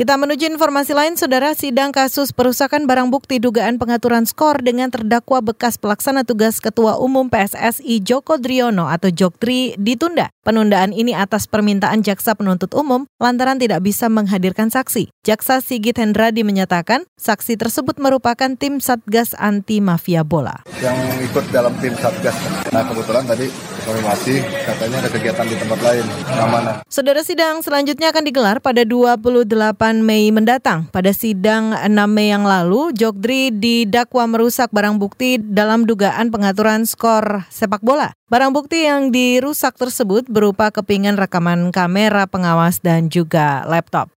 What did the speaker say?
Kita menuju informasi lain, Saudara sidang kasus perusakan barang bukti dugaan pengaturan skor dengan terdakwa bekas pelaksana tugas Ketua Umum PSSI Joko Driono atau Joktri ditunda. Penundaan ini atas permintaan jaksa penuntut umum lantaran tidak bisa menghadirkan saksi. Jaksa Sigit Hendradi menyatakan saksi tersebut merupakan tim Satgas Anti Mafia Bola. Yang ikut dalam tim Satgas. Nah kebetulan tadi konfirmasi katanya ada kegiatan di tempat lain. Mana? Saudara sidang selanjutnya akan digelar pada 28 Mei mendatang. Pada sidang 6 Mei yang lalu, Jogdri didakwa merusak barang bukti dalam dugaan pengaturan skor sepak bola. Barang bukti yang dirusak tersebut berupa kepingan rekaman kamera pengawas dan juga laptop.